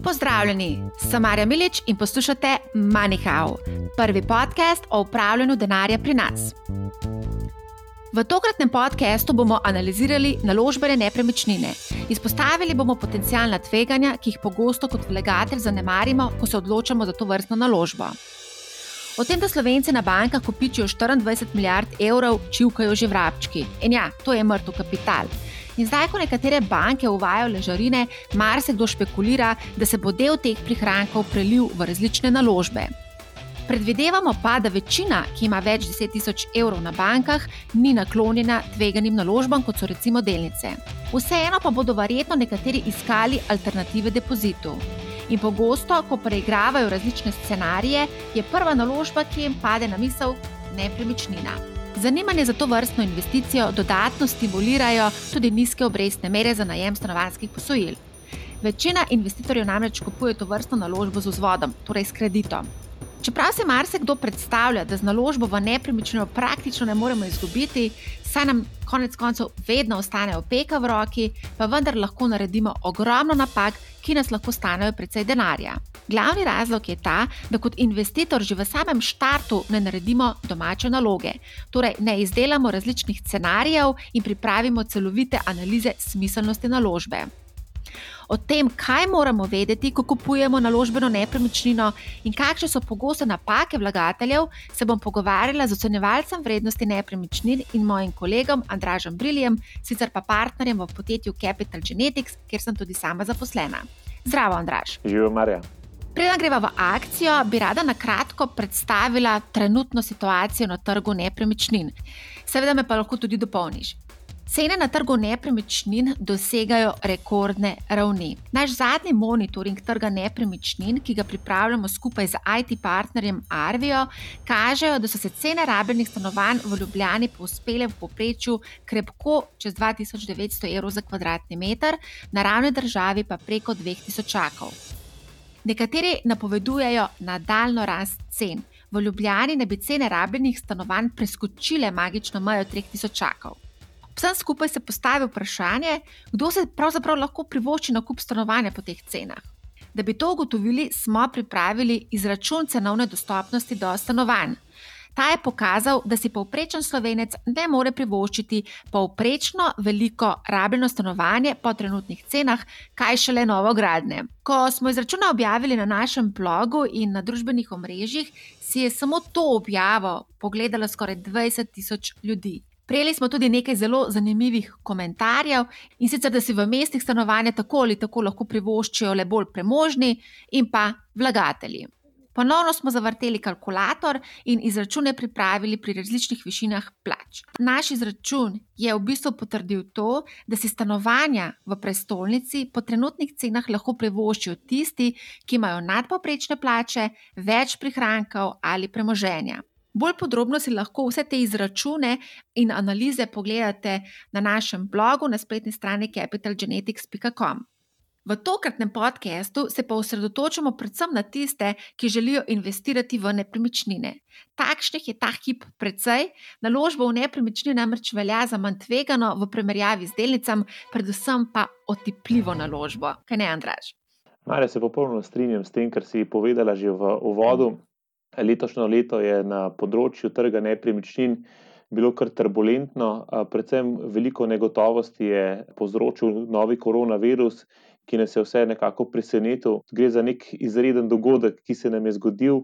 Pozdravljeni, sem Marja Milič in poslušate MoneyHow, prvi podcast o upravljanju denarja pri nas. V tokratnem podkastu bomo analizirali naložbene nepremičnine. Izpostavili bomo potencijalna tveganja, ki jih pogosto kot vlagatelj zanemarimo, ko se odločamo za to vrstno naložbo. O tem, da slovenci na bankah kopičijo 24 milijard evrov, čivkajo že vrabčki. In ja, to je mrtev kapital. In zdaj, ko nekatere banke uvajajo ležarine, marsikdo špekulira, da se bo del teh prihrankov prelil v različne naložbe. Predvidevamo pa, da večina, ki ima več deset tisoč evrov na bankah, ni naklonjena tveganim naložbam, kot so recimo delnice. Vseeno pa bodo verjetno nekateri iskali alternative depozitu. In pogosto, ko preigravajo različne scenarije, je prva naložba, ki jim pade na misel, nepremičnina. Zanimanje za to vrstno investicijo dodatno stimulirajo tudi nizke obrestne mere za najem stanovanjskih posojil. Večina investitorjev namreč kupuje to vrstno naložbo z vzvodom, torej s kreditom. Čeprav se marsikdo predstavlja, da z naložbo v nepremičnino praktično ne moremo izgubiti, saj nam konec koncev vedno ostane opeka v roki, pa vendar lahko naredimo ogromno napak, ki nas lahko stanejo precej denarja. Glavni razlog je ta, da kot investitor že v samem štartu ne naredimo domače naloge, torej ne izdelamo različnih scenarijev in pripravimo celovite analize smiselnosti naložbe. O tem, kaj moramo vedeti, ko kupujemo naložbeno nepremičnino in kakšne so pogoste napake vlagateljev, se bom pogovarjala z ocenjevalcem vrednosti nepremičnin in mojim kolegom Andražem Briljem, sicer pa partnerjem v podjetju Capital Genetics, kjer sem tudi sama zaposlena. Zdravo, Andraž. Živijo, Marja. Preden greva v akcijo, bi rada na kratko predstavila trenutno situacijo na trgu nepremičnin. Seveda me pa lahko tudi dopolniš. Cene na trgu nepremičnin dosegajo rekordne ravni. Naš zadnji monitoring trga nepremičnin, ki ga pripravljamo skupaj z IT partnerjem Arvijo, kaže, da so se cene rabljenih stanovanj v Ljubljani povzpele v poprečju krepko čez 2900 evrov za kvadratni meter, na ravni državi pa preko 2000 čakov. Nekateri napovedujejo nadaljno rast cen. V Ljubljani ne bi cene rabljenih stanovanj preskočile magično mejo 3000 čakov. Vsem skupaj se postavi vprašanje, kdo se pravzaprav lahko privošči nakup stanovanja po teh cenah. Da bi to ugotovili, smo pripravili izračun cenovne dostopnosti do stanovanj. Ta je pokazal, da si povprečen slovenec ne more privoščiti povprečno veliko rabljeno stanovanje po trenutnih cenah, kaj šele novo gradnje. Ko smo izračune objavili na našem blogu in na družbenih omrežjih, si je samo to objavo pogledalo skoraj 20 tisoč ljudi. Prejeli smo tudi nekaj zelo zanimivih komentarjev in sicer, da si v mestih stanovanja tako ali tako lahko privoščijo le bolj premožni in pa vlagatelji. Ponovno smo zavrteli kalkulator in izračune pripravili pri različnih višinah plač. Naš izračun je v bistvu potrdil to, da si stanovanja v prestolnici po trenutnih cenah lahko privoščijo tisti, ki imajo nadpoprečne plače, več prihrankov ali premoženja. Bolj podrobno si lahko vse te izračune in analize pogledate na našem blogu na spletni strani capitalgenetics.com. V tokratnem podkastu se pa osredotočamo predvsem na tiste, ki želijo investirati v nepremičnine. Takšnih je ta hip precej, naložba v nepremičnine namreč velja za manj tvegano v primerjavi z delnicami, predvsem pa otipljivo naložbo. Kaj ne, Andraž? Mare se popolnoma strinjam s tem, kar si povedala že v uvodu. Letošnje leto je na področju trga nepremičnin bilo kar turbulentno, predvsem veliko negotovosti je povzročil novi koronavirus, ki nas je vse nekako presenetil. Gre za nek izreden dogodek, ki se nam je zgodil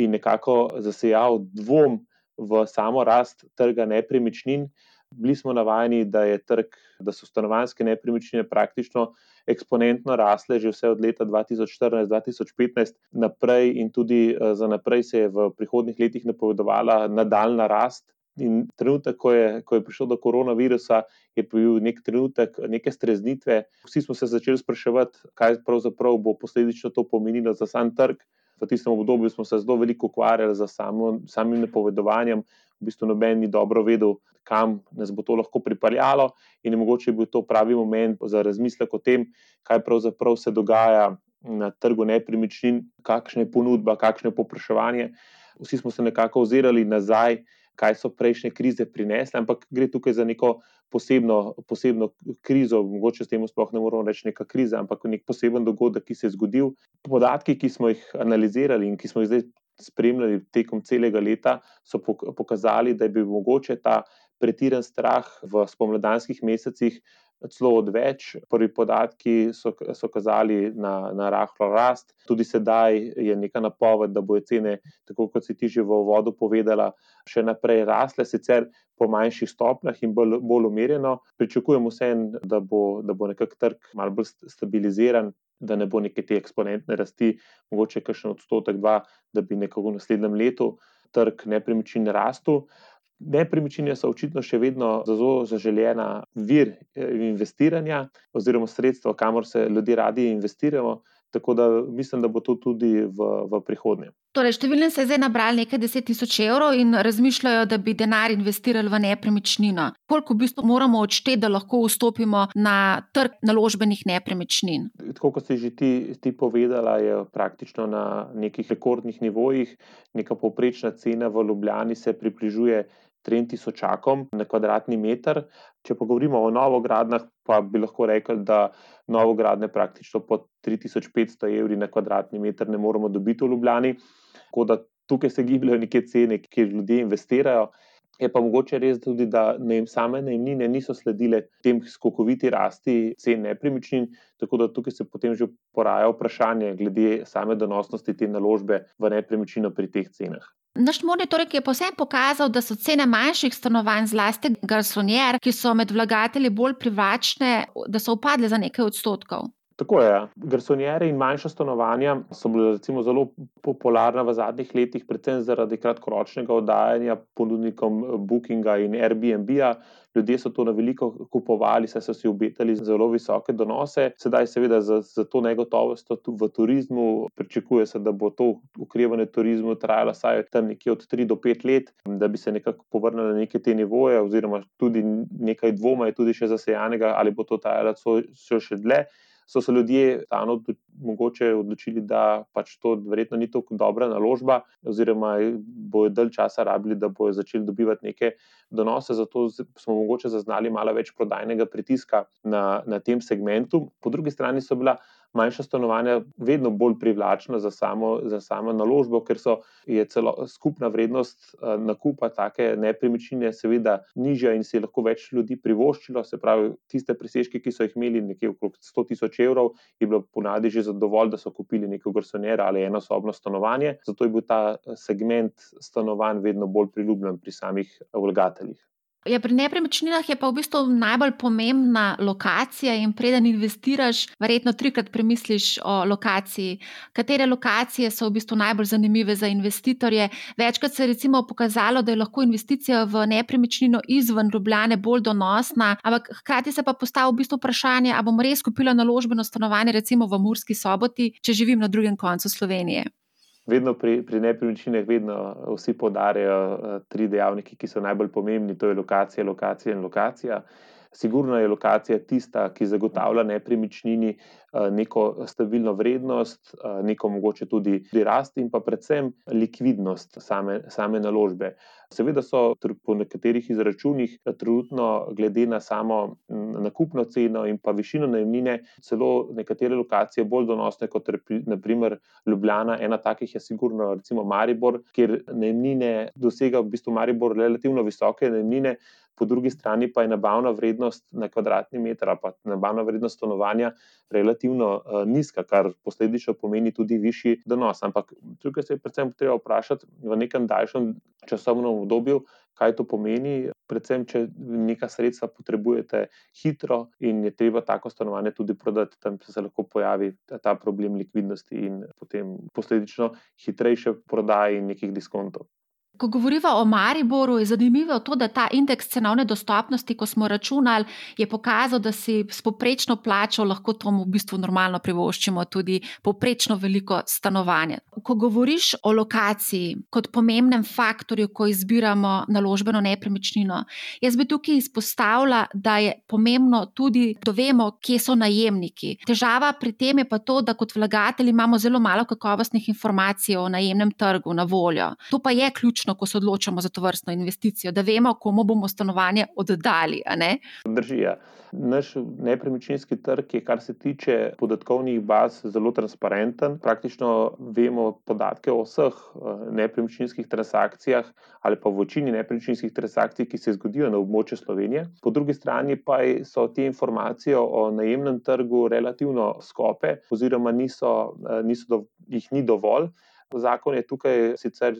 in nekako zasejal dvom v samo rast trga nepremičnin. Bili smo navajeni, da, trg, da so stanovanske nepremičnine praktično eksponentno rasle že vse od leta 2014-2015 naprej, in tudi eh, za naprej se je v prihodnih letih napovedovala nadaljna rast. In trenutek, ko je, ko je prišel do koronavirusa, je bil nek trenutek neke streznitve. Vsi smo se začeli spraševati, kaj pravzaprav bo posledično to pomenilo za sam trg. V tistem obdobju smo se zelo veliko ukvarjali z samim napovedovanjem, v bistvu noben ni dobro vedel, kam nas bo to lahko pripeljalo, in je mogoče bil to pravi moment za razmislek o tem, kaj pravzaprav se dogaja na trgu nepremičnin, kakšna je ponudba, kakšno je popraševanje. Vsi smo se nekako ozirali nazaj kaj so prejšnje krize prinesle, ampak gre tukaj za neko posebno, posebno krizo, mogoče s tem sploh ne moramo reči neka kriza, ampak nek poseben dogodek, ki se je zgodil. Podatki, ki smo jih analizirali in ki smo jih zdaj spremljali tekom celega leta, so pokazali, da je bil mogoče ta pretiran strah v spomladanskih mesecih celo odveč. Prvi podatki so, so kazali na, na rahlo rast, tudi sedaj je neka napoved, da bojo cene, tako kot si ti že v uvodu povedala, še naprej rasle, sicer po manjših stopnjah in bolj, bolj umirjeno. Pričakujemo vsem, da bo, da bo nekako trg malo bolj stabiliziran. Da ne bo neke te eksponentne rasti, mogoče kakšen odstotek, dva, da bi nekako v naslednjem letu trg nepremičnin rastel. Nepremičnine so očitno še vedno zelo zaželjena vir eh, investiranja, oziroma sredstvo, kamor se ljudje radi investirajo. Tako da mislim, da bo to tudi v, v prihodnje. Torej, številni se zdaj nabrali nekaj deset tisoč evrov in razmišljajo, da bi denar investirali v nepremičnino. Koliko v bistvu moramo odšteti, da lahko vstopimo na trg naložbenih nepremičnin? Tako kot si že ti, ti povedala, je praktično na nekih rekordnih nivojih. Neka povprečna cena v Ljubljani se približuje 3000 na kvadratni meter. Če pa govorimo o novogradnjah, pa bi lahko rekli, da novogradnje praktično pod 3500 evri na kvadratni meter ne moremo dobiti v Ljubljani. Tako da tukaj se gibljajo neke cene, kjer ljudje investirajo. Je pa mogoče res tudi, da ne, same najemnine niso sledile tem skokoviti rasti cen nepremičnin, tako da tukaj se potem že poraja vprašanje glede same donosnosti te naložbe v nepremičnino pri teh cenah. Naš monitor je posebej pokazal, da so cene manjših stanovanj, zlasti garsonjer, ki so med vlagatelji bolj privlačne, da so upadle za nekaj odstotkov. Tako je. Garsonjere in manjša stanovanja so bile zelo popularna v zadnjih letih, predvsem zaradi kratkoročnega oddajanja ponudnikom Bookinga in Airbnb-a. Ljudje so to na veliko kupovali, saj so si obetali zelo visoke donose. Sedaj, seveda, za, za to negotovost v turizmu pričakuje se, da bo to ukrevanje turizmu trajalo vsaj tam nekje od 3 do 5 let, da bi se nekako povrnili na neke te nivoje, oziroma tudi nekaj dvoma je tudi še zasejanega, ali bo to trajalo še dlje so se ljudje stano mogoče odločili, da pač to verjetno ni tako dobra naložba, oziroma bojo dalj časa rabili, da bojo začeli dobivati neke donose. Zato smo mogoče zaznali malo več prodajnega pritiska na, na tem segmentu. Po drugi strani so bila manjša stanovanja vedno bolj privlačna za samo, za samo naložbo, ker so, je celo skupna vrednost uh, nakupa take nepremičnine, seveda, nižja in si lahko več ljudi privoščilo. Se pravi, tiste presežke, ki so jih imeli nekje okrog 100 tisoč evrov, je bilo ponadi že zadovolj, da so kupili neko garsonjero ali eno sobno stanovanje. Zato je bil ta eh, segment stanovanj vedno bolj priljubljen pri samih vlagateljih. Ja, pri nepremičninah je pa v bistvu najbolj pomembna lokacija, in preden investiraš, verjetno trikrat premisliš o lokaciji. Katere lokacije so v bistvu najbolj zanimive za investitorje? Večkrat se je pokazalo, da je lahko investicija v nepremičnino izven Ljubljane bolj donosna, ampak hkrati se pa postavlja v bistvu vprašanje, ali bom res kupila naložbeno stanovanje, recimo v Murski soboti, če živim na drugem koncu Slovenije vedno pri, pri nepremičninah, vedno vsi podarjajo uh, tri dejavnike, ki so najbolj pomembni: to je lokacija, lokacija in lokacija. Sigurno je lokacija tista, ki zagotavlja nepremičnini neko stabilno vrednost, uh, neko mogoče tudi rast in pa predvsem likvidnost same, same naložbe. Seveda so po nekaterih izračunih trenutno, glede na samo nakupno ceno in pa višino najemnine, celo nekatere lokacije bolj donosne kot naprimer Ljubljana. Ena takih je sigurno recimo Maribor, kjer najemnine dosega v bistvu Maribor relativno visoke najemnine. Po drugi strani pa je nabavna vrednost na kvadratni meter, pa nabavna vrednost stanovanja relativno uh, nizka, kar posledično pomeni tudi višji donos. Ampak tukaj se je predvsem treba vprašati v nekem daljšem časovnem obdobju, kaj to pomeni. Predvsem, če neka sredstva potrebujete hitro in je treba tako stanovanje tudi prodati, tam se lahko pojavi ta problem likvidnosti in potem posledično hitrejše prodaje in nekih diskontov. Ko govorimo o Mariboru, je zanimivo to, da ta indeks cenovne dostopnosti, ko smo računali, je pokazal, da si s poprečno plačo lahko tomu v bistvu normalno privoščimo tudi poprečno veliko stanovanje. Ko govoriš o lokaciji kot pomembnem faktorju, ko izbiramo naložbeno nepremičnino, jaz bi tukaj izpostavila, da je pomembno tudi, da vemo, kje so najemniki. Težava pri tem je pa to, da kot vlagatelji imamo zelo malo kakovostnih informacij o najemnem trgu na voljo. To pa je ključ logično, ko se odločamo za to vrstno investicijo, da vemo, komu bomo stanovanje oddali. Drži. Ja. Naš nepremičninski trg je, kar se tiče podatkovnih baz, zelo transparenten. Praktično vemo podatke o vseh eh, nepremičninskih transakcijah ali pa večini nepremičninskih transakcij, ki se zgodijo na območju Slovenije. Po drugi strani pa so te informacije o najemnem trgu relativno skope, oziroma niso, eh, niso do, jih ni dovolj. Zakon je tukaj sicer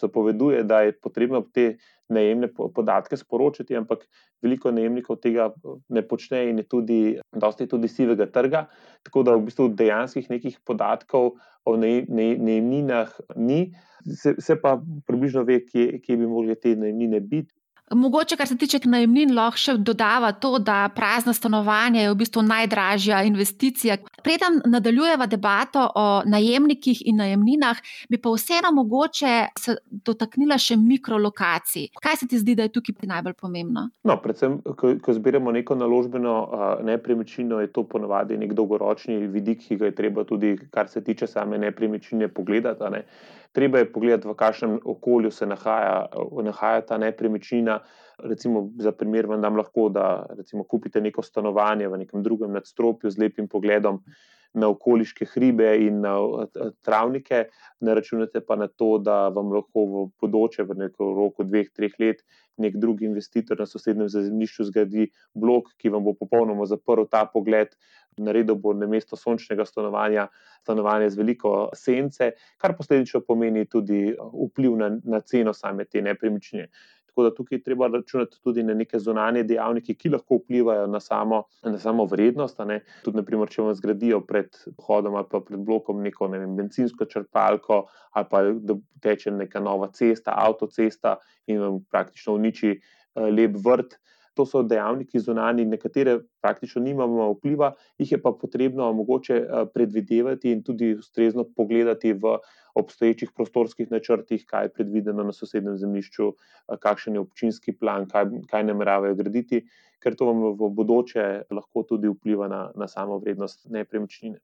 zapoveduje, da je potrebno te najemne podatke sporočiti, ampak veliko najemnikov tega ne počne in je tudi, dosti je tudi sivega trga. Tako da v bistvu dejanskih nekih podatkov o najemninah ni, se, se pa približno ve, kje, kje bi mogli te najemnine biti. Mogoče, kar se tiče najemnin, lahko še dodava to, da prazna stanovanja je v bistvu najdražja investicija. Preden nadaljujeva debato o najemnikih in najemninah, bi pa vseeno mogoče se dotaknila še mikrolokacij. Kaj se ti zdi, da je tukaj najbolj pomembno? No, predvsem, ko, ko zbiramo neko naložbeno nepremičnino, je to ponovadi nek dolgoročni vidik, ki ga je treba tudi, kar se tiče same nepremičnine, pogledati. Treba je pogledati, v kakšnem okolju se nahaja, nahaja ta nepremičnina. Recimo, za primer, vam dam lahko, da recimo, kupite neko stanovanje v nekem drugem nadstropju z lepim pogledom na okoliške hribe in na travnike, ne računate pa na to, da vam lahko v bodoče, v neko roku dveh, treh let, nek drugi investitor na sosednjem zemljišču zgradi blok, ki vam bo popolnoma zaprl ta pogled naredil bo na mesto sončnega stanovanja stanovanje z veliko sence, kar posledično pomeni tudi uh, vpliv na, na ceno same te nepremičnine. Tako da tukaj treba računati tudi na neke zunanje dejavnike, ki lahko vplivajo na samo, na samo vrednost. Tudi, naprimer, če vam zgradijo pred hodom ali pred blokom neko ne vem, benzinsko črpalko, ali pa da teče neka nova cesta, avtocesta in vam praktično uniči uh, lep vrt to so dejavniki zunani, na katere praktično nimamo vpliva, jih je pa potrebno mogoče eh, predvidevati in tudi ustrezno pogledati v obstoječih prostorskih načrtih, kaj je predvideno na sosednjem zemljišču, eh, kakšen je občinski plan, kaj, kaj nameravajo graditi, ker to vam v bodoče lahko tudi vpliva na, na samo vrednost nepremičnine.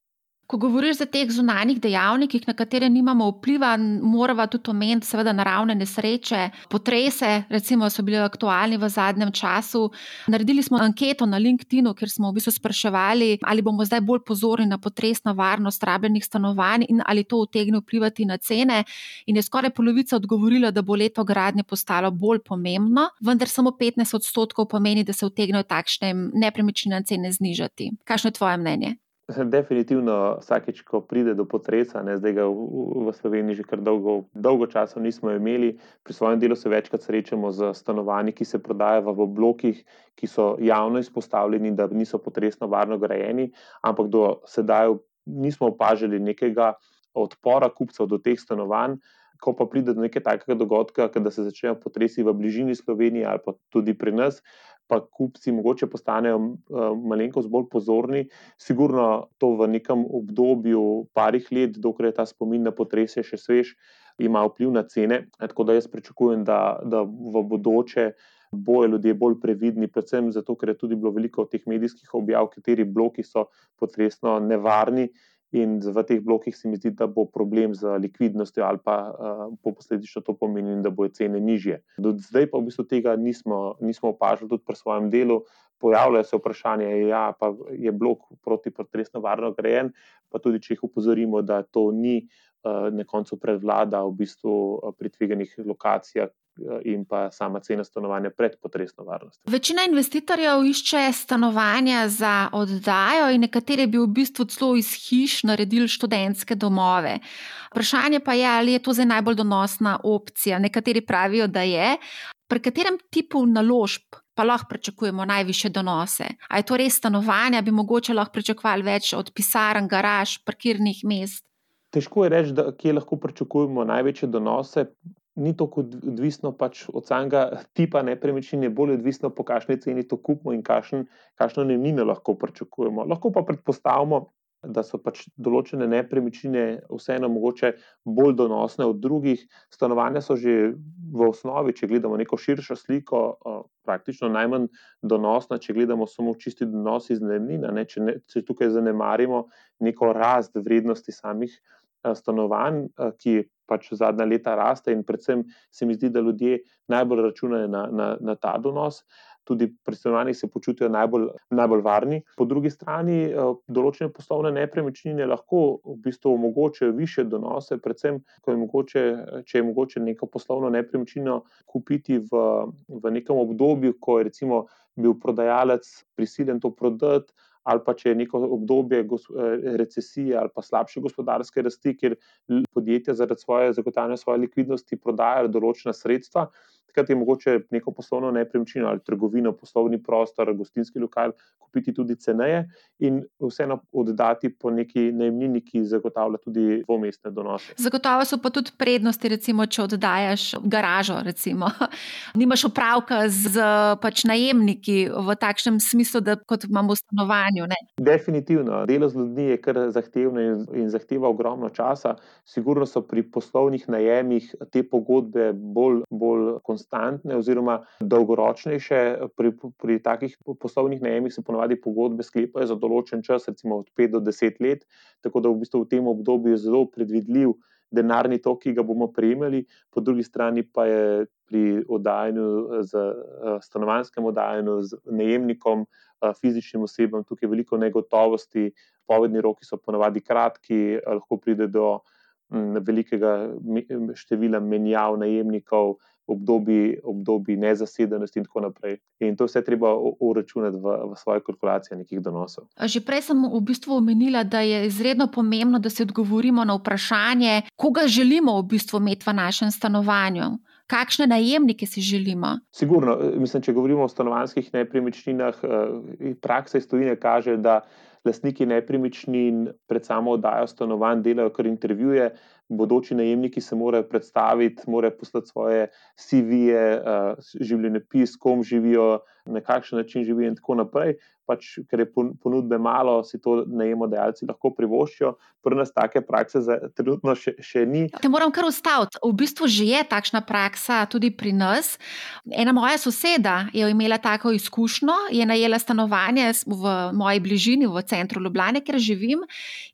Ko govoriš o teh zunanjih dejavnikih, na katere nimamo vpliva, moramo tudi omeniti, seveda, naravne nesreče, potrese, recimo, so bili aktualni v zadnjem času. Naredili smo anketo na LinkedIn-u, kjer smo v bistvu spraševali, ali bomo zdaj bolj pozorni na potresno varnost rabljenih stanovanj in ali to utegne vplivati na cene. In je skoraj polovica odgovorila, da bo leto gradnje postalo bolj pomembno, vendar samo 15 odstotkov pomeni, da se utegnejo takšne nepremičnine cene znižati. Kakšno je tvoje mnenje? Definitivno, vsakeč, ko pride do potresa, ne, zdaj ga v, v Sloveniji že kar dolgo, dolgo časa nismo imeli, pri svojem delu se večkrat srečamo z stanovanji, ki se prodajajo v blokih, ki so javno izpostavljeni, da niso potresno varno grajeni, ampak do sedaj nismo opažali nekega odpora kupcev do teh stanovanj. Ko pa pride do nekega takega dogodka, da se začnejo potresi v bližini Slovenije ali pa tudi pri nas, pa kupci mogoče postanejo uh, malenkost bolj pozorni. Sigurno to v nekem obdobju, parih let, dokler je ta spomin na potrese še svež, ima vpliv na cene. Tako da jaz pričakujem, da, da v bodoče bojo ljudje bolj previdni, predvsem zato, ker je tudi bilo veliko teh medijskih objav, kateri bloki so potresno nevarni. In v teh blokih se mi zdi, da bo problem z likvidnostjo, ali pa uh, posledično to pomeni, da bojo cene nižje. Do zdaj pa v bistvu tega nismo, nismo opažali tudi pri svojem delu. Pojavljajo se vprašanja, ja, pa je blok protipotresno varno grajen, pa tudi če jih upozorimo, da to ni uh, na koncu prevlada v bistvu pri tveganih lokacijah, Eh, in pa sama cena stanovanja pred potresno varnostjo. Večina investitorjev išče stanovanja za oddajo, in nekateri bi v bistvu celo iz hiš naredili študentske domove. Vprašanje pa je, ali je to zdaj najbolj donosna opcija. Nekateri pravijo, da je. Pri katerem tipu naložb pa lahko pričakujemo najviše donose? A je to res stanovanja, bi mogoče lahko pričakovali več od pisarn, garaž, parkirnih mest? Težko je reči, kje lahko pričakujemo največje donose ni tako odvisno pač od samega tipa nepremičnine, bolj odvisno, po kakšni ceni to kupimo in kakšno najemnino lahko pričakujemo. Lahko pa predpostavimo, da so pač določene nepremičnine vseeno mogoče bolj donosne od drugih. Stanovanja so že v osnovi, če gledamo neko širšo sliko, praktično najmanj donosna, če gledamo samo čisti donos iz najemnina. Če, ne, če tukaj zanemarimo neko rast vrednosti samih stanovanj, ki je pač zadnja leta raste, in predvsem se mi zdi, da ljudje najbolj računajo na, na, na ta donos. Tudi pri stanovanjih se počutijo najbolj, najbolj varni. Po drugi strani, eh, določene poslovne nepremičnine lahko v bistvu omogočajo više donose, predvsem, je mogoče, če je mogoče neko poslovno nepremičnino kupiti v, v nekem obdobju, ko je recimo bil prodajalec prisiljen to prodati ali pa če je neko obdobje eh, recesije ali pa slabše gospodarske rasti, kjer podjetja zaradi svoje zagotavljanja svoje likvidnosti prodajajo določena sredstva, takrat je mogoče neko poslovno nepremičnino ali trgovino, poslovni prostor, gostinski lokal kupiti tudi ceneje in vseeno oddati po neki najemnini, ki zagotavlja tudi dvomestne donose. Zagotovo so pa tudi prednosti, recimo, če oddajaš garažo, recimo. nimaš opravka z pač najemniki v takšnem smislu, da kot imamo v stanovanju. Ne? Definitivno. Delo z ljudmi je kar zahtevno in, in zahteva ogromno časa. Sigurno so pri poslovnih najemih te pogodbe bolj, bolj konstantne konstantne oziroma dolgoročnejše. Pri, pri takih poslovnih najemih se ponovadi pogodbe sklepajo za določen čas, recimo od 5 do 10 let, tako da v, bistvu v tem obdobju je zelo predvidljiv denarni tok, ki ga bomo prejemali, po drugi strani pa je pri oddajanju, z stanovanskem oddajanju, z najemnikom, fizičnim osebam, tukaj veliko negotovosti, povedni roki so ponovadi kratki, lahko pride do velikega števila menjav najemnikov obdobji, obdobji nezasedenosti, in tako naprej. In to vse treba uračunati v, v svoje kalkulacije nekih donosov. Že prej sem v bistvu omenila, da je izredno pomembno, da se odgovorimo na vprašanje, koga želimo v bistvu imeti v našem stanovanju. Kakšne najemnike si želimo? Sigurno, mislim, če govorimo o stanovanjskih nepremičninah, eh, praksa iz Tunisa kaže, da lastniki nepremičnin pred samo oddajo stanovanj delajo kar intervjuje, bodoči najemniki se morajo predstaviti, morajo poslati svoje CV-je, uh, življenjepis, kom živijo, na kakšen način živijo, in tako naprej. Pač, ker je ponudbe malo, si to najemodajalci lahko privoščijo. Pri nas take prakse za, trenutno še, še ni. Te moram kar ustaviti. V bistvu že je takšna praksa tudi pri nas. Ena moja soseda je imela tako izkušnjo, je najela stanovanje v moji bližini, v centru Ljubljana, kjer živim.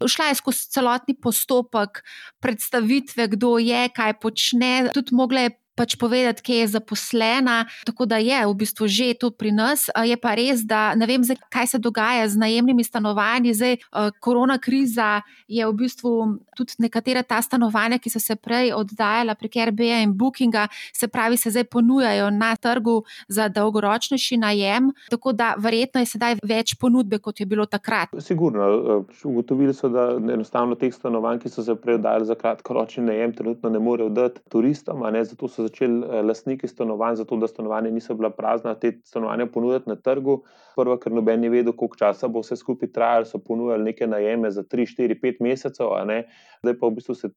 Šla je skozi celotni postopek predstavitve, kdo je, kaj počne, tudi mogla je pač povedati, kje je zaposlena. Tako da je v bistvu že to pri nas. Je pa res, da ne vem, kaj se dogaja z najemnimi stanovanji. Zdaj, korona kriza je v bistvu tudi nekatera ta stanovanja, ki so se prej oddajala prek Airbnb in Bookinga, se pravi, se zdaj ponujajo na trgu za dolgoročnejši najem. Tako da verjetno je sedaj več ponudbe, kot je bilo takrat. Sigurno. Ugotovili so, da enostavno teh stanovanj, ki so se prej oddajali za kratkoročni najem, trenutno ne morejo dati turistom, zato so začeli eh, lastniki stanovanj, zato da stanovanja niso bila prazna, te stanovanja ponuditi na trgu. Prvo, ker noben je vedel, koliko časa bo vse skupaj trajalo, so ponujali neke najeme za 3, 4, 5 mesecev, zdaj pa v bistvu se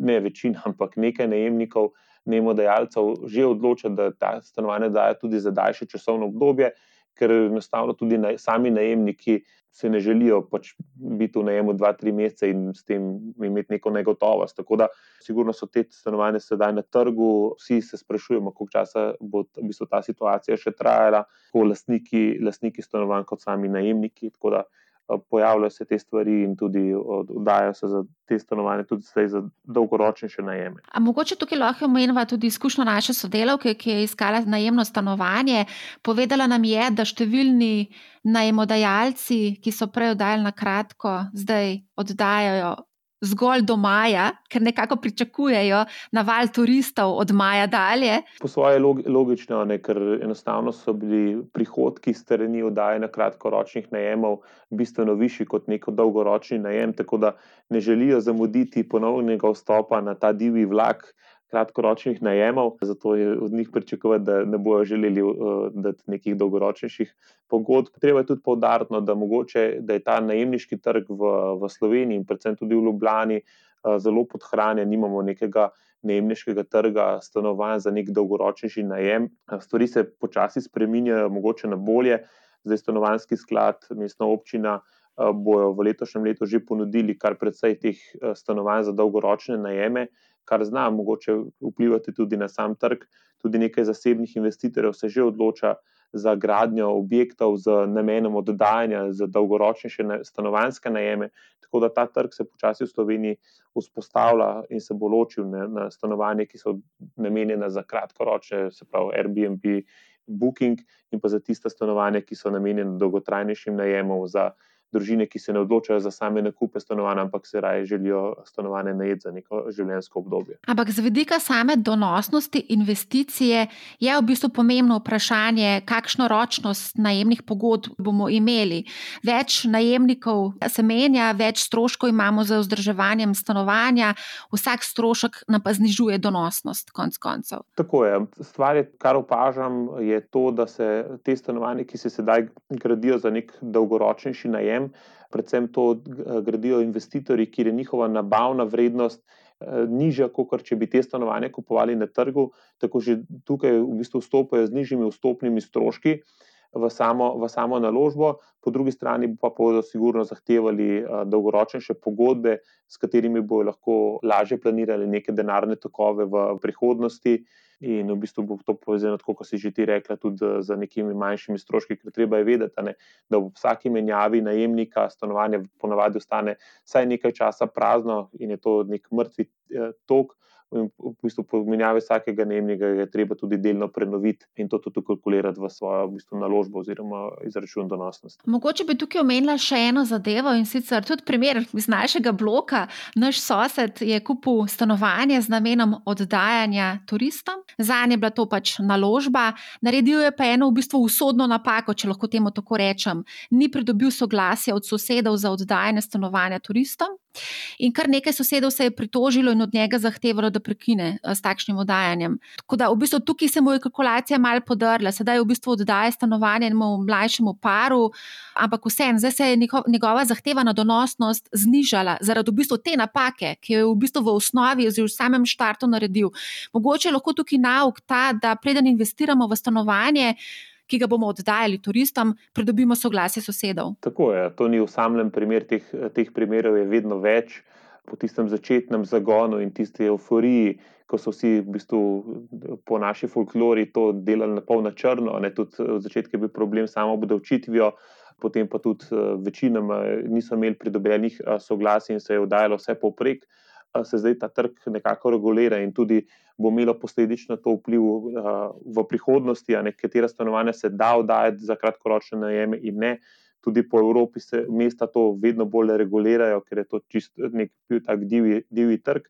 ne večina, ampak nekaj najemnikov, nemodajalcev že odloča, da ta stanovanja dajo tudi za daljše časovno obdobje, ker enostavno tudi naj, sami najemniki se ne želijo pač biti v najemu dva, tri mesece in s tem imeti neko negotovost. Tako da, sigurno so te stanovanja sedaj na trgu, vsi se sprašujemo, koliko časa bo v bistvu ta situacija še trajala, tako lastniki, lastniki stanovanj, kot sami najemniki. Tako da, pojavljajo se te stvari in tudi oddajajo se za te stanovanja, tudi za dolgoročnejše najeme. A mogoče tukaj lahko omenjava tudi izkušnjo naše sodelavke, ki je iskala najemno stanovanje. Povedala nam je, da številni najemodajalci, ki so prej oddajali na kratko, zdaj oddajajo zgolj do maja, ker nekako pričakujejo naval turistov od maja dalje. Po svoje logično, ne, ker enostavno so bili prihodki strani oddaje na kratkoročnih najemov bistveno višji kot neko dolgoročni najem, tako da ne želijo zamuditi ponovnega vstopa na ta divji vlak kratkoročnih najemov, zato je od njih pričakovati, da ne bojo želeli uh, dati nekih dolgoročnejših pogodb. Treba je tudi povdariti, no, da, da je ta najemniški trg v, v Sloveniji in predvsem tudi v Ljubljani uh, zelo podhranjen, nimamo nekega. Nemškega trga stanovanj za nek dolgoročnejši najem. Stvari se počasi spreminjajo, mogoče na bolje. Zdaj, stanovanjski sklad, mestna občina bojo v letošnjem letu že ponudili kar precej teh stanovanj za dolgoročne najeme, kar zna mogoče vplivati tudi na sam trg. Tudi nekaj zasebnih investitorjev se že odloča za gradnjo objektov z namenom oddajanja za dolgoročnejše stanovanske najeme. Tako da ta trg se počasi v Sloveniji vzpostavlja in se bo ločil ne, na stanovanje, ki so namenjena za kratkoročne, se pravi Airbnb, Booking, in pa za tiste stanovanja, ki so namenjene dolgotrajnejšim najemom za družine, ki se ne odločajo za same nakupe stanovanj, ampak se raje želijo stanovanje najeti za neko življenjsko obdobje. Ampak z vidika same donosnosti investicije je v bistvu pomembno vprašanje, kakšno ročnost najemnih pogodb bomo imeli. Več najemnikov se menja, več stroškov imamo za vzdrževanjem stanovanja, vsak strošek nam pa znižuje donosnost, konc koncev. Tako je. Stvar, je, kar opažam, je to, da se te stanovanja, ki se sedaj gradijo za nek dolgoročnejši najem, predvsem to eh, gradijo investitorji, kjer je njihova nabavna vrednost eh, nižja, kot če bi te stanovanja kupovali na trgu, tako že tukaj v bistvu vstopajo z nižjimi vstopnimi stroški. V samo, v samo naložbo, po drugi strani pa bodo sigurno zahtevali uh, dolgoročnejše pogodbe, s katerimi bodo lahko lažje planirali neke denarne tokove v prihodnosti, in v bistvu bo to povezano, kot si že ti rekla, tudi z nekimi manjšimi stroški, ker treba je vedeti, ne, da v vsaki menjavi najemnika stanovanje ponavadi ostane vsaj nekaj časa prazno in je to nek mrtvi eh, tok. In v bistvu po menjavi vsakega najemnika je treba tudi delno prenoviti in to tudi kalkulirati v svojo v bistvu, naložbo oziroma izračun donosnosti. Mogoče bi tukaj omenila še eno zadevo in sicer tudi primer iz našega bloka. Naš sosed je kupil stanovanje z namenom oddajanja turistom. Za njega je bila to pač naložba, naredil je pa eno v bistvu usodno napako, če lahko temu tako rečem. Ni pridobil soglasja od sosedov za oddajanje stanovanja turistom. In kar nekaj sosedov se je pritožilo in od njega zahtevalo, da prekine eh, s takšnim oddajanjem. Tako da v bistvu tukaj se mu je kalkulacija mal podrla, sedaj v bistvu oddaja stanovanje enemu mlajšemu paru, ampak vseeno, zdaj se je njegova zahtevana donosnost znižala zaradi v bistvu te napake, ki jo je v bistvu v osnovi, oziroma v samem štartu naredil. Mogoče je lahko tukaj nauk ta, da preden investiramo v stanovanje ki ga bomo oddajali turistom, pridobimo soglasje sosedov. Tako je, to ni usamljen primer, teh, teh primerov je vedno več. Po tistem začetnem zagonu in tisti euforiji, ko so vsi v bistvu po naši folklori to delali na polno črno, ne tudi v začetku je bil problem samo obdavčitvijo, potem pa tudi večinoma niso imeli pridobljenih soglasij in se je oddajalo vse povprek se zdaj ta trg nekako regulira in tudi bo imelo posledično to vpliv v prihodnosti, a nekatera stanovanja se da oddajati za kratkoročne najeme in ne. Tudi po Evropi se mesta to vedno bolj regulirajo, ker je to čisto nek tak divji, divji trg.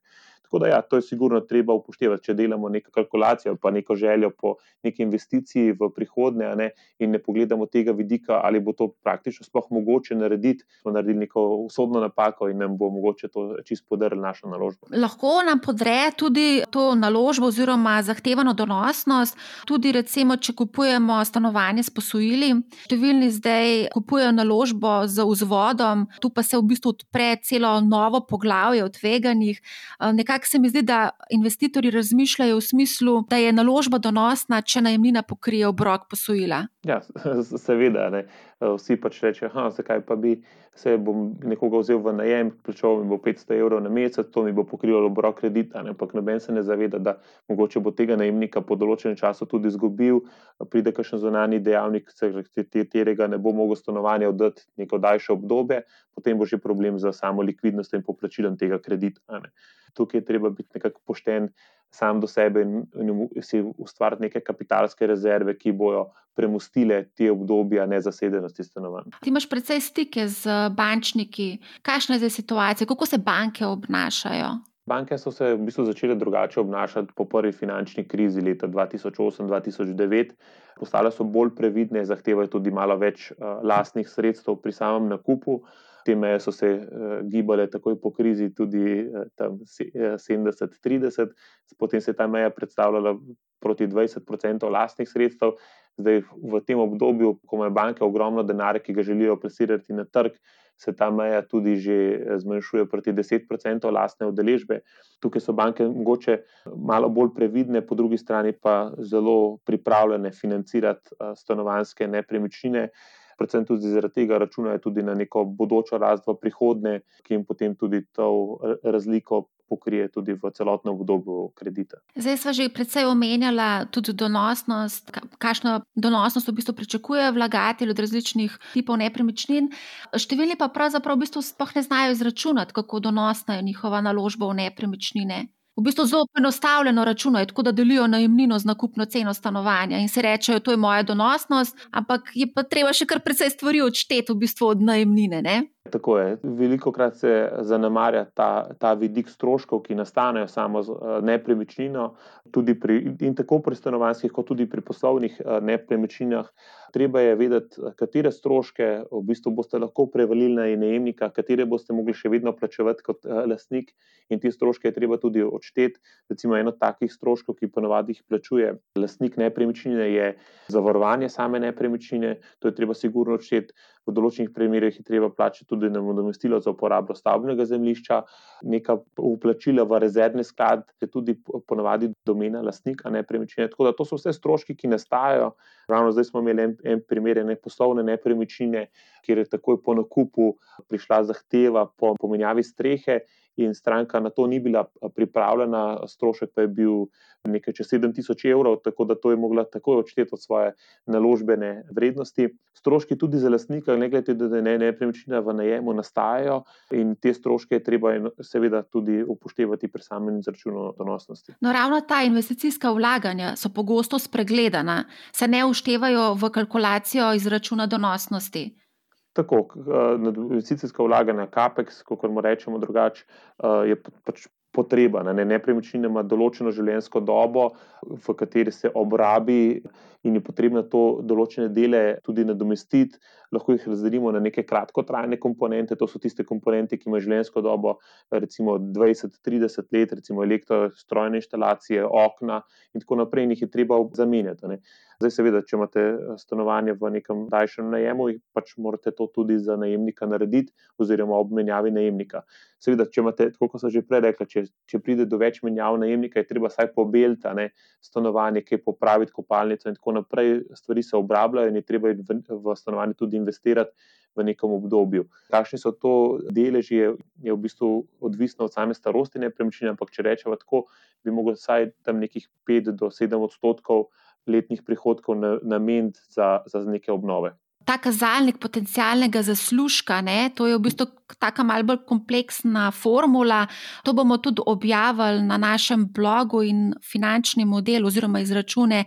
Tako da, ja, to je sigurno treba upoštevati, če delamo neko kalkulacijo, pa neko željo po neki investiciji v prihodnje, ne, in ne pogledamo tega vidika, ali bo to praktično sploh mogoče narediti. Smo naredili neko usodno napako in nam bo mogoče to čisto podrl našo naložbo. Lahko nam podre tudi to naložbo oziroma zahtevano donosnost, tudi recimo, če kupujemo stanovanje s posojili. Številni zdaj kupujejo naložbo z vzvodom, tu pa se v bistvu odpre celo novo poglavje o tveganjih nekako se mi zdi, da investitorji razmišljajo v smislu, da je naložba donosna, če najemnina pokrije obrok posojila. Ja, seveda. Ne. Vsi pač rečejo, zakaj pa bi se bom nekoga vzel v najem, plačal mi bo 500 evrov na mesec, to mi bo pokrivalo obrok kredita. Ampak noben se ne zaveda, da mogoče bo tega najemnika po določenem času tudi izgubil, pride kakšen zunani dejavnik, katerega ne bo mogel stanovanje oddati neko daljše obdobje, potem bo že problem za samo likvidnost in poplačilom tega kredita. Ne tukaj je treba biti nekako pošten sam do sebe in, in si ustvariti neke kapitalske rezerve, ki bojo premustile te obdobja nezasedenosti stanovanj. Ti imaš precej stike z bančniki. Kakšna je zdaj situacija, kako se banke obnašajo? Banke so se v bistvu začele drugače obnašati po prvi finančni krizi leta 2008-2009. Postale so bolj previdne, zahtevajo tudi malo več uh, lastnih sredstev pri samem nakupu te meje so se uh, gibale takoj po krizi, tudi uh, tam 70-30, potem se je ta meja predstavljala proti 20% lastnih sredstev. Zdaj, v tem obdobju, ko imajo banke ogromno denarja, ki ga želijo plasirati na trg, se ta meja tudi že eh, zmanjšuje proti 10% lastne udeležbe. Tukaj so banke mogoče malo bolj previdne, po drugi strani pa zelo pripravljene financirati stanovanske nepremičnine predvsem tudi zaradi tega računajo tudi na neko bodočo rast v prihodnje, ki jim potem tudi to razliko pokrije tudi v celotnem obdobju kredita. Zdaj smo že predvsej omenjali tudi donosnost, kakšno donosnost v bistvu pričakuje vlagatelj od različnih tipov nepremičnin. Številni pa pravzaprav v bistvu sploh ne znajo izračunati, kako donosna je njihova naložba v nepremičnine v bistvu zelo enostavljeno računajo, tako da delijo najemnino z nakupno ceno stanovanja in se rečejo, to je moja donosnost, ampak je pa treba še kar precej stvari odšteti v bistvu od najemnine. Ne? Tako je. Veliko krat se zanemarja ta, ta vidik stroškov, ki nastanejo samo z eh, nepremičnino, pri, in tako pri stanovanjskih, kot tudi pri poslovnih eh, nepremičninah. Treba je vedeti, katere stroške v bistvu boste lahko prevalili na najemnika, katere boste mogli še vedno plačevati kot eh, lastnik, in te stroške je treba tudi odšteti. Recimo, eno takih stroškov, ki ponovadi jih plačuje lastnik nepremičnine, je zavarovanje same nepremičnine, to je treba sigurno odšteti. V določenih primerjih je treba plačati tudi nadomestilo za uporabo stavbnega zemljišča, neka uplačila v rezervni sklad, ki je tudi ponovadi domena lastnika nepremičnine. Tako da to so vse stroški, ki nastajajo. Ravno zdaj smo imeli en, en primer ne poslovne nepremičnine, kjer je takoj po nakupu prišla zahteva po pomenjavi strehe in stranka na to ni bila pripravljena, strošek pa je bil nekaj čez 7000 evrov, tako da to je mogla takoj odšteti od svoje naložbene vrednosti. Stroški tudi za lastnika, ne glede na to, da ne nepremičnina v najemu nastajajo in te stroške je treba seveda tudi upoštevati pri samem izračunu donosnosti. No, ravno ta investicijska vlaganja so pogosto spregledana, se ne uštevajo v kalkulacijo izračuna donosnosti. Tako, investicijska vlaganja, CAPEX, kot moramo reči drugače, je pač potreba. Ne? Nepremičnina ima določeno življenjsko dobo, v kateri se obrabi, in je potrebno to določene dele tudi nadomestiti. Lahko jih razdelimo na neke kratkotrajne komponente, to so tiste komponente, ki imajo življenjsko dobo, recimo 20-30 let, recimo elektrostrojne inštalacije, okna in tako naprej, in jih je treba zamenjati. Ne? Zdaj, seveda, če imate stanovanje v nekem daljšem najemu, pač morate to tudi za najemnika narediti, oziroma ob menjavi najemnika. Seveda, če imate, kot sem že prej rekla, če, če pride do več menjav najemnika, je treba vsaj pobeliti stanovanje, kaj popraviti, kopalnico in tako naprej. Stvari se obrabljajo in je treba v, v stanovanje tudi investirati v nekem obdobju. Kakšni so to deleži, je, je v bistvu odvisno od same starosti nepremičnine, ampak če rečemo tako, bi mogel vsaj tam nekih 5 do 7 odstotkov letnih prihodkov nameniti za, za neke obnove ta kazalnik potencialnega zaslužka, ne, to je v bistvu tako malce bolj kompleksna formula. To bomo tudi objavili na našem blogu in finančni model, oziroma izračune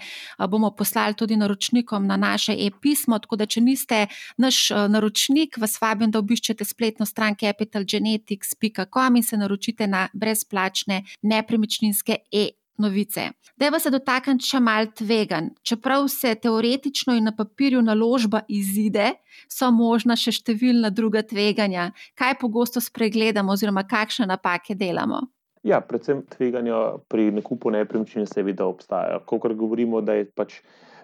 bomo poslali tudi naročnikom na naše e-pismo. Tako da, če niste naš naročnik, vas vabim, da obiščete spletno stran capitalgenetics.com in se naročite na brezplačne nepremičninske e-pismo novice. Dejva se dotakniti še mal tvegan. Čeprav se teoretično in na papirju naložba izide, so možna še številna druga tveganja. Kaj pogosto spregledamo, oziroma kakšne napake delamo? Ja, predvsem tveganja pri nakupu nepremičnine, seveda, obstajajo. Ko govorimo, da je pač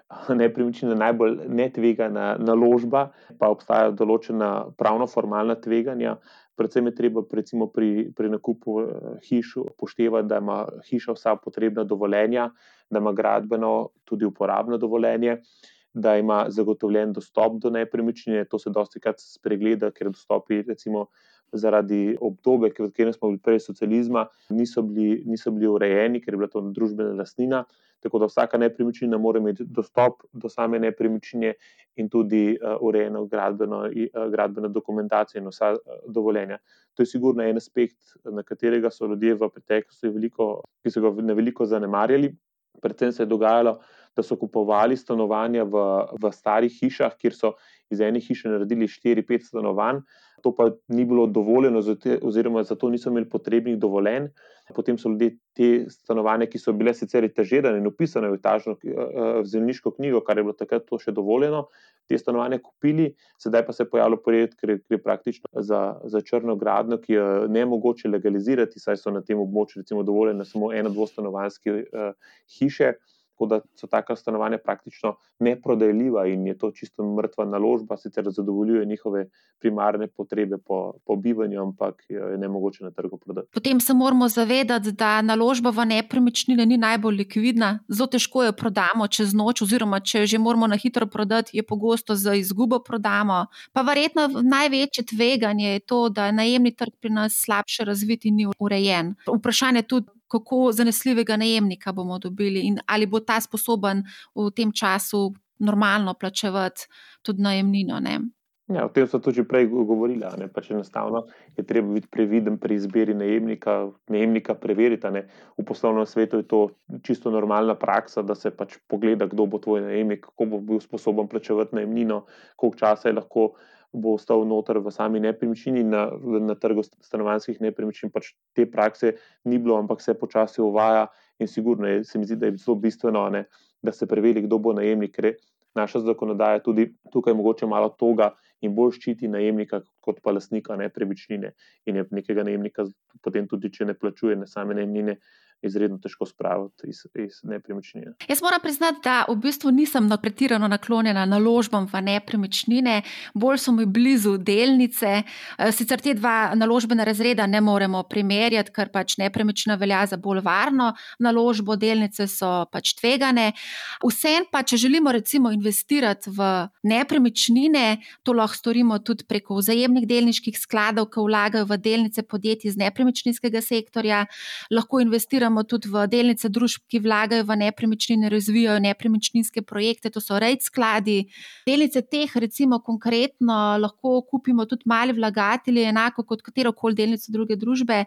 nepremičnina najbolj netvegana naložba, pa obstajajo določena pravno-formalna tveganja. Predvsem je treba recimo, pri, pri nakupu eh, hiš upoštevati, da ima hiša vsa potrebna dovoljenja, da ima gradbeno tudi uporabno dovoljenje, da ima zagotovljen dostop do nepremičnine. To se dosti krat spregleda, ker dostopi recimo. Zaradi obdobja, v katerem smo bili prej socializma, niso bili, niso bili urejeni, ker je bila to družbena lastnina. Tako da vsaka nepremičnina mora imeti dostop do same nepremičnine in tudi uh, urejeno gradbeno, uh, gradbeno dokumentacijo in vsa uh, dovoljenja. To je sigurno en aspekt, na katerega so ljudje v preteklosti, veliko, ki so ga na veliko zanemarjali. Predvsem se je dogajalo, da so kupovali stanovanja v, v starih hišah, kjer so iz ene hiše naredili 4-5 stanovanj, to pa ni bilo dovoljeno, oziroma za to niso imeli potrebnih dovoljenj. Potem so ljudje te stanovanja, ki so bile sicer etažirane in upisane v, etažno, eh, v zemljiško knjigo, kar je bilo takrat še dovoljeno, te stanovanja kupili, sedaj pa se je pojavilo projekt, ker je praktično za, za črno gradno, ki je ne mogoče legalizirati, saj so na tem območju recimo dovoljene samo eno, dvostanovanske uh, hiše. Tako da so taka stanovanja praktično neprodajljiva in je to čisto mrtva naložba, sicer zadovoljuje njihove primarne potrebe po, po bivanju, ampak je ne mogoče na trgu prodati. Potem se moramo zavedati, da naložba v nepremičnine ni najbolj likvidna, zelo težko jo prodamo čez noč, oziroma če že moramo na hitro prodati, je pogosto za izgubo prodamo. Pa verjetno največje tveganje je to, da najemni trg pri nas slabše razvit in ni urejen. Vprašanje je tudi, kako zanesljivega najemnika bomo dobili in ali bo ta sposoben v tem času normalno plačevati tudi najemnino. Ne? Ja, o tem so tudi prej govorili. Pač enostavno je treba biti previden pri izbiri najemnika, najemnika preveriti. Ne. V poslovnem svetu je to čisto normalna praksa, da se pač pogleda, kdo bo tvoj najemnik, kako bo bil sposoben plačevati najemnino, koliko časa je lahko bo ostal noter v sami nepremičnini, na, na trgu stanovanjskih nepremičnin. Pač te prakse ni bilo, ampak se počasi uvaja in sigurno je, se mi zdi, da je zelo bistveno, ne, da se preveri, kdo bo najemnik. Ker naša zakonodaja tudi tukaj mogoče malo toga in bolj ščiti najemnika kot pa lasnika nepremičnine in je nekega najemnika potem tudi, če ne plačuje ne same najemnine izredno težko spraviti iz, iz nepremičnine. Jaz moram priznati, da v bistvu nisem pretirano naklonjena naložbam v nepremičnine, bolj so mi blizu delnice. Eh, sicer te dva naložbena razreda ne moremo primerjati, ker pač nepremičnina velja za bolj varno naložbo, delnice so pač tvegane. Vsem pa, če želimo recimo investirati v nepremičnine, to lahko storimo tudi preko vzajemnih delniških skladov, ki vlagajo v delnice podjetij iz nepremičninskega sektorja. Lahko investiramo tudi v delnice družb, ki vlagajo v nepremičnine, razvijajo nepremičninske projekte, to so rejt skladi. Delnice teh, recimo, konkretno lahko kupimo tudi mali vlagatelji, enako kot katero koli delnico druge družbe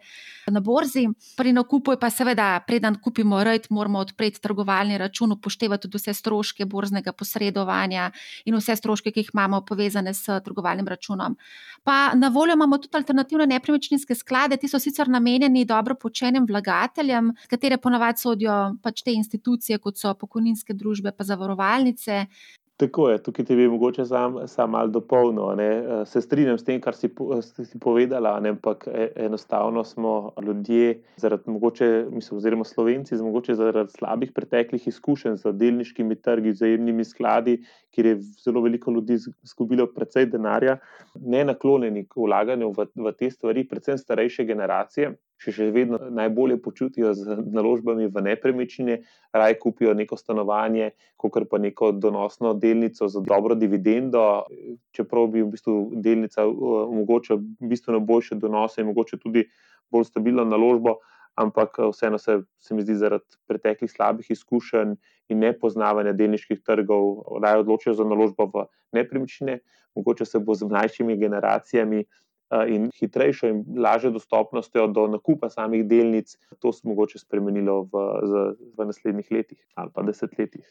na borzi. Pri nakupu je pa seveda, preden kupimo rejt, moramo odpreti trgovalni račun, upoštevati tudi vse stroške borznega posredovanja in vse stroške, ki jih imamo povezane s trgovalnim računom. Pa na voljo imamo tudi alternativne nepremičninske sklade, ti so sicer namenjeni dobro počenim vlagateljem, katere ponavadi sodijo pač te institucije, kot so pokojninske družbe, pa zavarovalnice. Tako je, tukaj ti bi mogoče sam, sam malo dopolnil. Ne. Se strinjam s tem, kar si, si povedala, ne, ampak e, enostavno smo ljudje, zaradi mogoče, mislim, oziroma slovenci, mogoče zaradi slabih preteklih izkušenj z delniškimi trgi, vzajemnimi skladi, kjer je zelo veliko ljudi izgubilo precej denarja, ne naklonjeni k vlaganju v, v te stvari, predvsem starejše generacije še, še vedno najbolje počutijo z naložbami v nepremičnine, raj kupijo neko stanovanje, kot pa neko donosno delnico za dobro dividendo, čeprav bi v bistvu delnica omogočila bistveno boljše donose in mogoče tudi bolj stabilno naložbo. Ampak vseeno se, se mi zdi, zaradi preteklih slabih izkušenj in nepoznavanja delniških trgov, da je odločijo za naložbo v nepremičnine. Mogoče se bo z mlajšimi generacijami in hitrejšo in lažjo dostopnostjo do nakupa samih delnic, to se mogoče spremenilo v, v naslednjih letih ali pa desetletjih.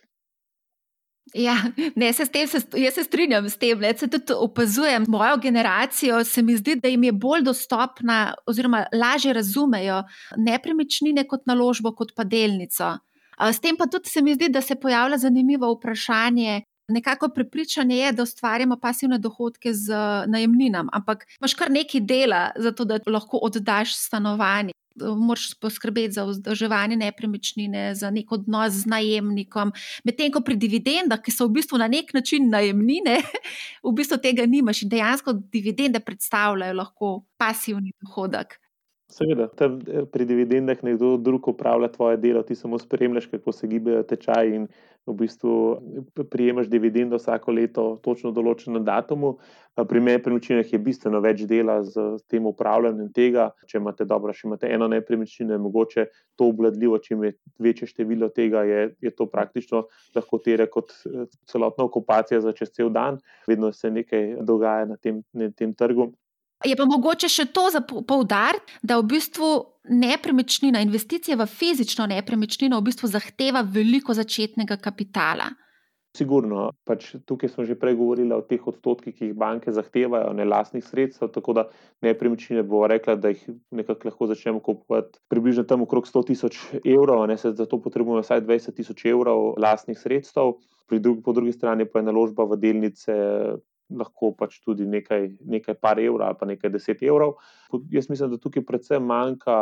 Ja, ne, se tem, se, jaz se strinjam s tem. Ne, se tudi opazujem mojo generacijo, se mi zdi, da jim je bolj dostopna, oziroma lažje razumejo nepremičnine kot naložbo, kot pa delnico. S tem pa tudi se mi zdi, da se pojavlja zanimivo vprašanje, Nekako prepričanje je, da ustvarjamo pasivne dohodke z najemninami, ampak imaš kar nekaj dela za to, da lahko oddaš stanovanje. Moraš poskrbeti za vzdrževanje nepremičnine, za nek odnos z najemnikom. Medtem ko pri dividendah, ki so v bistvu na nek način najemnine, v bistvu tega nimaš in dejansko dividende predstavljajo lahko pasivni dohodek. Seveda, tam eh, pri dividendah nekdo drug upravlja tvoje delo, ti samo spremljaš, kako se gibajo tečaji in v bistvu eh, prijemaš dividendo vsako leto, točno določeno datumu. Pri nepremičninah je bistveno več dela z tem upravljanjem tega. Če imate dobro, še imate eno nepremičnino, je mogoče to obladljivo, čim je večje število tega, je, je to praktično lahko tere kot eh, celotna okupacija za čez cel dan. Vedno se nekaj dogaja na tem, na tem trgu. Je pa mogoče še to za poudariti, da v bistvu nepremičnina, investicija v fizično nepremičnino, v bistvu zahteva veliko začetnega kapitala. Sigurno, pač tukaj smo že prej govorili o teh odstotkih, ki jih banke zahtevajo, ne lastnih sredstev. Tako da nepremičnine bo rekla, da jih nekako lahko začnemo kupovati približno tam okrog 100 tisoč evrov, ne se za to potrebujemo vsaj 20 tisoč evrov lastnih sredstev. Drugi, po drugi strani pa je naložba v delnice lahko pač tudi nekaj, nekaj par evrov ali pa nekaj deset evrov. Jaz mislim, da tukaj predvsem manjka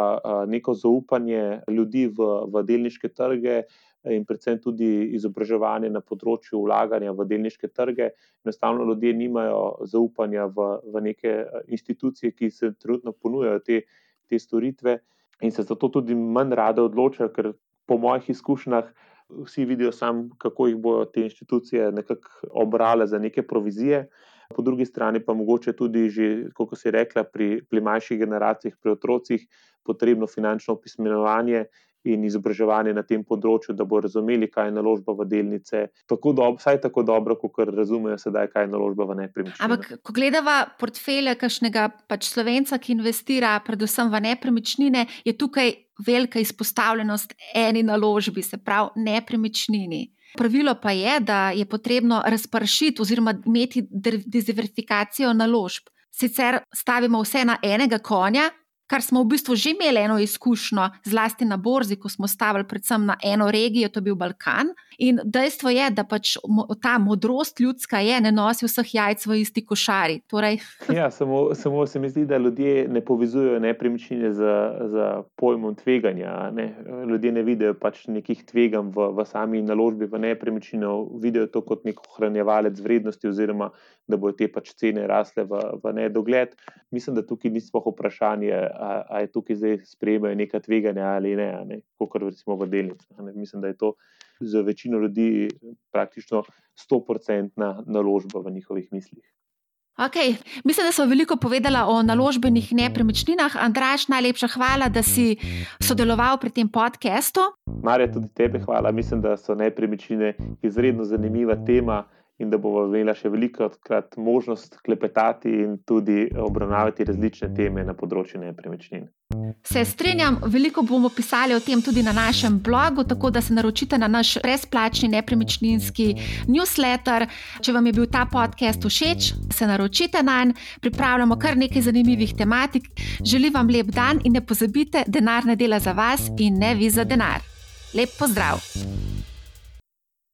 neko zaupanje ljudi v, v delniške trge. In predvsem tudi izobraževanje na področju vlaganja v delniške trge. Enostavno ljudje nimajo zaupanja v, v neke institucije, ki se trenutno ponujajo te, te storitve, in se zato tudi manj rade odločajo, ker po mojih izkušnjah vsi vidijo, sam, kako jih bodo te institucije nekako obrale za neke provizije. Po drugi strani pa mogoče tudi, že, kot se je rekla, pri, pri mlajših generacijah, pri otrocih, potrebno finančno opismenjevanje in izobraževanje na tem področju, da bo razumeli, kaj je naložba v delnice. Tako dob, vsaj tako dobro, kot razumejo sedaj, kaj je naložba v nepremičnine. Ampak, ko gledava portfelje kakšnega pač slovenca, ki investira predvsem v nepremičnine, je tukaj velika izpostavljenost eni naložbi, se pravi nepremičnini. Pravilo pa je, da je potrebno razpršiti oziroma imeti diverzifikacijo naložb. Sicer stavimo vse na enega konja, kar smo v bistvu že imeli eno izkušnjo, zlasti na borzi, ko smo stavili predvsem na eno regijo, to je bil Balkan. In dejstvo je, da pač ta modrost ljudska je, ne nosi vseh jajc v isti košari. Torej... Ja, samo, samo se mi zdi, da ljudje ne povezujejo nepremičnine z, z pojmom tveganja. Ne? Ljudje ne vidijo pač nekih tveganj v, v sami naložbi v nepremičnino, vidijo to kot nek ohranjevalec vrednosti, oziroma da bodo te pač cene rasle v, v nedogled. Mislim, da tukaj ni sploh vprašanje, ali tukaj zdaj sprejemajo neka tveganja ali ne, ne? kot recimo v delnicah. Mislim, da je to za večino ljudi praktično 100-odstotna naložba v njihovih mislih. Okay. Mislim, da smo veliko povedali o naložbenih nepremičninah. Andraš, najlepša hvala, da si sodeloval pri tem podkastu. Marja, tudi tebe hvala. Mislim, da so nepremičnine izredno zanimiva tema in da bomo imeli še veliko krat možnost klepetati in tudi obravnavati različne teme na področju nepremičnin. Se strinjam, veliko bomo pisali o tem tudi na našem blogu, tako da se naročite na naš brezplačni nepremičninski newsletter. Če vam je bil ta podcast všeč, se naročite na njega, pripravljamo kar nekaj zanimivih tematik. Želim vam lep dan in ne pozabite, denar ne dela za vas in ne vi za denar. Lep pozdrav!